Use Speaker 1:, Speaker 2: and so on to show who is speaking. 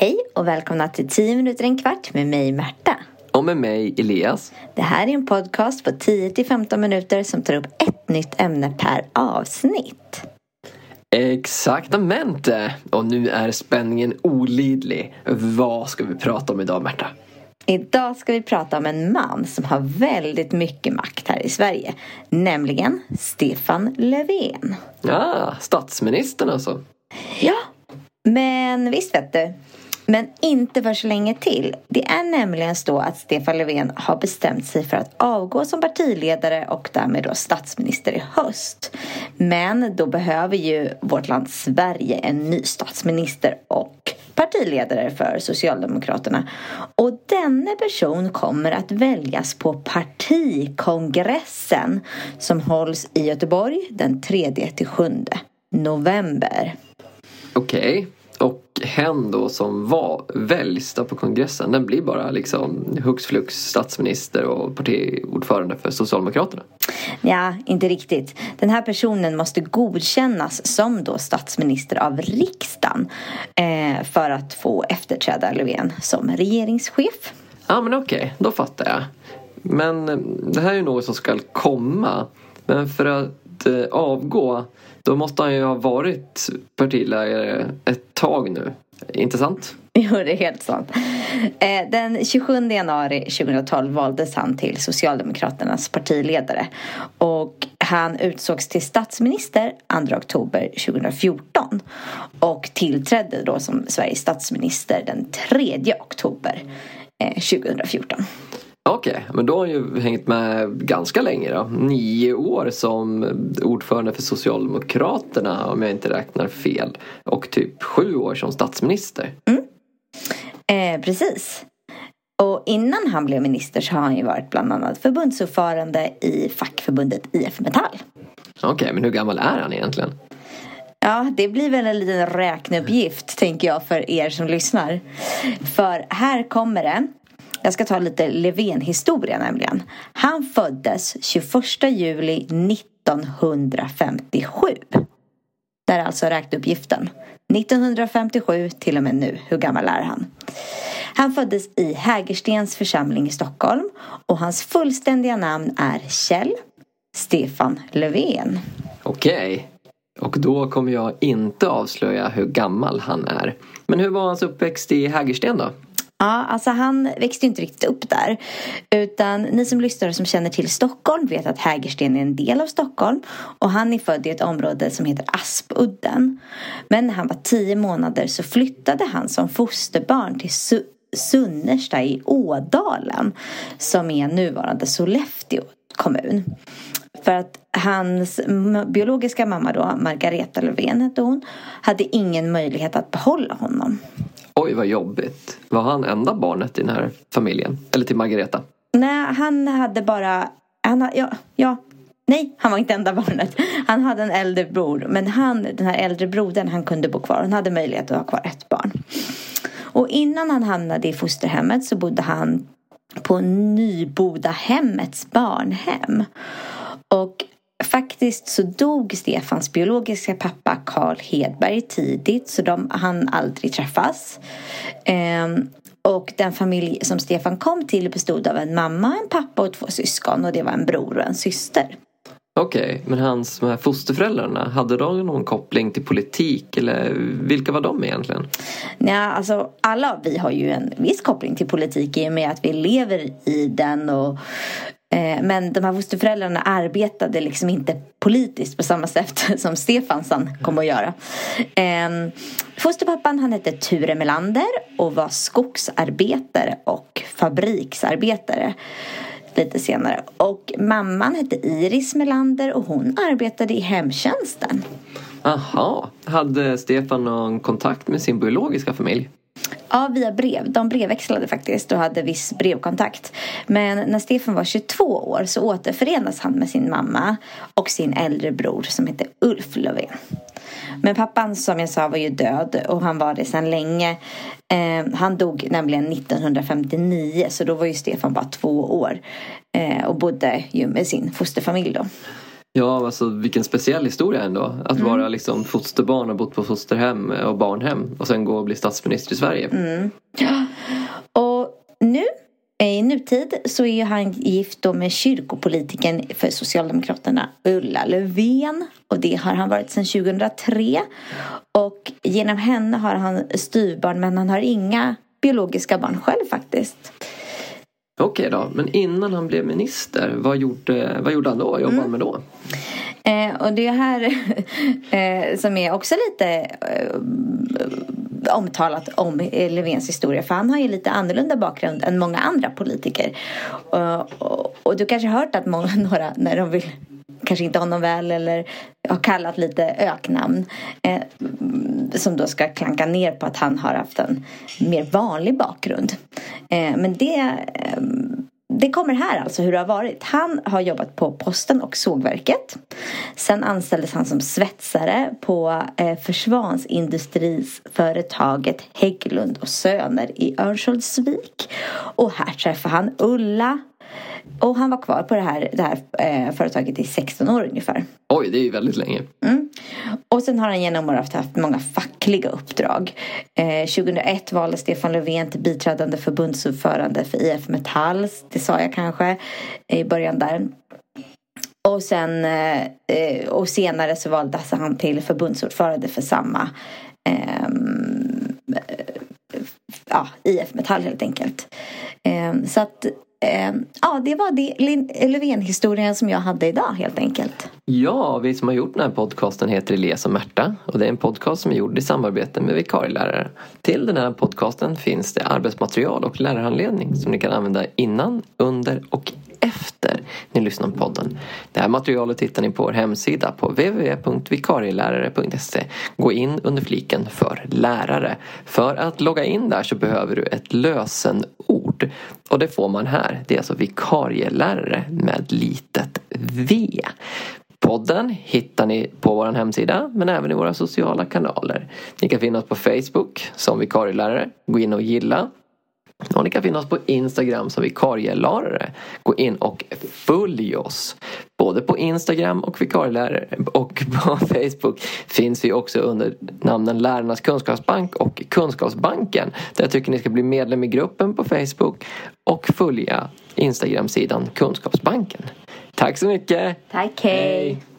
Speaker 1: Hej och välkomna till 10 minuter en kvart med mig Märta.
Speaker 2: Och med mig Elias.
Speaker 1: Det här är en podcast på 10-15 minuter som tar upp ett nytt ämne per avsnitt.
Speaker 2: Exaktamente! Och nu är spänningen olidlig. Vad ska vi prata om idag Märta?
Speaker 1: Idag ska vi prata om en man som har väldigt mycket makt här i Sverige. Nämligen Stefan Löfven.
Speaker 2: Ja, statsministern alltså.
Speaker 1: Ja, men visst vet du. Men inte för så länge till. Det är nämligen så att Stefan Löfven har bestämt sig för att avgå som partiledare och därmed då statsminister i höst. Men då behöver ju vårt land Sverige en ny statsminister och partiledare för Socialdemokraterna. Och denne person kommer att väljas på partikongressen som hålls i Göteborg den 3-7 november.
Speaker 2: Okej. Okay. Och hen då som var, väljs på kongressen, den blir bara liksom hux flux statsminister och partiordförande för Socialdemokraterna?
Speaker 1: Ja, inte riktigt. Den här personen måste godkännas som då statsminister av riksdagen eh, för att få efterträda Löfven som regeringschef.
Speaker 2: Ja, men okej, okay, då fattar jag. Men eh, det här är ju något som ska komma. Men för att eh, avgå då måste han ju ha varit partiledare ett tag nu. Inte sant?
Speaker 1: Jo, det är helt sant. Eh, den 27 januari 2012 valdes han till Socialdemokraternas partiledare. Och han utsågs till statsminister 2 oktober 2014. Och tillträdde då som Sveriges statsminister den 3 oktober eh, 2014.
Speaker 2: Okej, okay, men då har han ju hängt med ganska länge då. Nio år som ordförande för Socialdemokraterna om jag inte räknar fel. Och typ sju år som statsminister.
Speaker 1: Mm. Eh, precis. Och innan han blev minister så har han ju varit bland annat förbundsordförande i fackförbundet IF Metall.
Speaker 2: Okej, okay, men hur gammal är han egentligen?
Speaker 1: Ja, det blir väl en liten räkneuppgift tänker jag för er som lyssnar. För här kommer det. Jag ska ta lite Löfven-historia nämligen. Han föddes 21 juli 1957. Det är alltså räkneuppgiften. 1957 till och med nu. Hur gammal är han? Han föddes i Hägerstens församling i Stockholm och hans fullständiga namn är Kjell Stefan Löfven.
Speaker 2: Okej. Och då kommer jag inte avslöja hur gammal han är. Men hur var hans uppväxt i Hägersten då?
Speaker 1: Ja, alltså han växte inte riktigt upp där. Utan ni som lyssnar och som känner till Stockholm vet att Hägersten är en del av Stockholm. Och han är född i ett område som heter Aspudden. Men när han var tio månader så flyttade han som fosterbarn till Su Sunnersta i Ådalen. Som är nuvarande Sollefteå kommun. För att hans biologiska mamma då, Margareta Löfven hette hon, hade ingen möjlighet att behålla honom.
Speaker 2: Oj, vad jobbigt. Var han enda barnet i den här familjen? Eller till Margareta?
Speaker 1: Nej, han hade bara... Han, ja, ja, nej, han var inte enda barnet. Han hade en äldre bror. Men han, den här äldre brodern, han kunde bo kvar. Han hade möjlighet att ha kvar ett barn. Och innan han hamnade i fosterhemmet så bodde han på Nybodahemmets barnhem. Och Faktiskt så dog Stefans biologiska pappa Karl Hedberg tidigt så de hann aldrig träffas. Ehm, och den familj som Stefan kom till bestod av en mamma, en pappa och två syskon och det var en bror och en syster.
Speaker 2: Okej, okay, men hans de här fosterföräldrarna, hade de någon koppling till politik eller vilka var de egentligen?
Speaker 1: Nej, alltså alla vi har ju en viss koppling till politik i och med att vi lever i den och Eh, men de här fosterföräldrarna arbetade liksom inte politiskt på samma sätt som Stefansson kom att göra. Ehm, fosterpappan han hette Ture Melander och var skogsarbetare och fabriksarbetare lite senare. Och mamman hette Iris Melander och hon arbetade i hemtjänsten.
Speaker 2: Aha, hade Stefan någon kontakt med sin biologiska familj?
Speaker 1: Ja, via brev. De brevväxlade faktiskt och hade viss brevkontakt. Men när Stefan var 22 år så återförenas han med sin mamma och sin äldre bror som heter Ulf Löfven. Men pappan som jag sa var ju död och han var det sedan länge. Eh, han dog nämligen 1959 så då var ju Stefan bara två år. Eh, och bodde ju med sin fosterfamilj då.
Speaker 2: Ja, alltså vilken speciell historia ändå. Att
Speaker 1: Mm.
Speaker 2: vara liksom fosterbarn och bott på fosterhem och barnhem och sen gå och bli statsminister i Sverige.
Speaker 1: Mm. Och nu, i nutid, så är han gift då med kyrkopolitiken för Socialdemokraterna Ulla Löfven. Och det har han varit sedan 2003. Och genom henne har han styvbarn men han har inga biologiska barn själv faktiskt.
Speaker 2: Okej då, men innan han blev minister, vad gjorde, vad gjorde han då? Jobbade jobbade han med då? Mm.
Speaker 1: Eh, och det här eh, som är också lite eh, omtalat om Löfvens historia. För han har ju lite annorlunda bakgrund än många andra politiker. Och, och, och du kanske har hört att många, några, när de vill kanske inte honom väl eller har kallat lite öknamn. Eh, som då ska klanka ner på att han har haft en mer vanlig bakgrund. Eh, men det eh, det kommer här alltså hur det har varit. Han har jobbat på Posten och sågverket. Sen anställdes han som svetsare på eh, försvarsindustriföretaget Hägglund och Söner i Örnsköldsvik. Och här träffar han Ulla. Och han var kvar på det här, det här eh, företaget i 16 år ungefär.
Speaker 2: Oj, det är ju väldigt länge.
Speaker 1: Mm. Och sen har han genom åren haft många fackliga uppdrag. Eh, 2001 valde Stefan Löfven till biträdande förbundsordförande för IF Metall. Det sa jag kanske i början där. Och, sen, eh, och senare så valdes han till förbundsordförande för samma eh, ja, IF Metall helt enkelt. Eh, så att eh, ja, det var det Löfven-historien som jag hade idag helt enkelt.
Speaker 2: Ja, vi som har gjort den här podcasten heter Elias och Märta och det är en podcast som är gjord i samarbete med vikarielärare. Till den här podcasten finns det arbetsmaterial och lärarhandledning som ni kan använda innan, under och efter ni lyssnar på podden. Det här materialet hittar ni på vår hemsida på www.vikarielärare.se. Gå in under fliken för lärare. För att logga in där så behöver du ett lösenord och det får man här. Det är alltså vikarielärare med litet V. Podden hittar ni på vår hemsida men även i våra sociala kanaler. Ni kan finna oss på Facebook som vikarielärare. Gå in och gilla. Och ni kan finna oss på Instagram som vikarielärare. Gå in och följ oss. Både på Instagram och vikarielärare och på Facebook finns vi också under namnen Lärarnas kunskapsbank och Kunskapsbanken. Där jag tycker ni ska bli medlem i gruppen på Facebook och följa Instagram-sidan Kunskapsbanken. Tack så mycket!
Speaker 1: Tack, hej.
Speaker 2: Hej.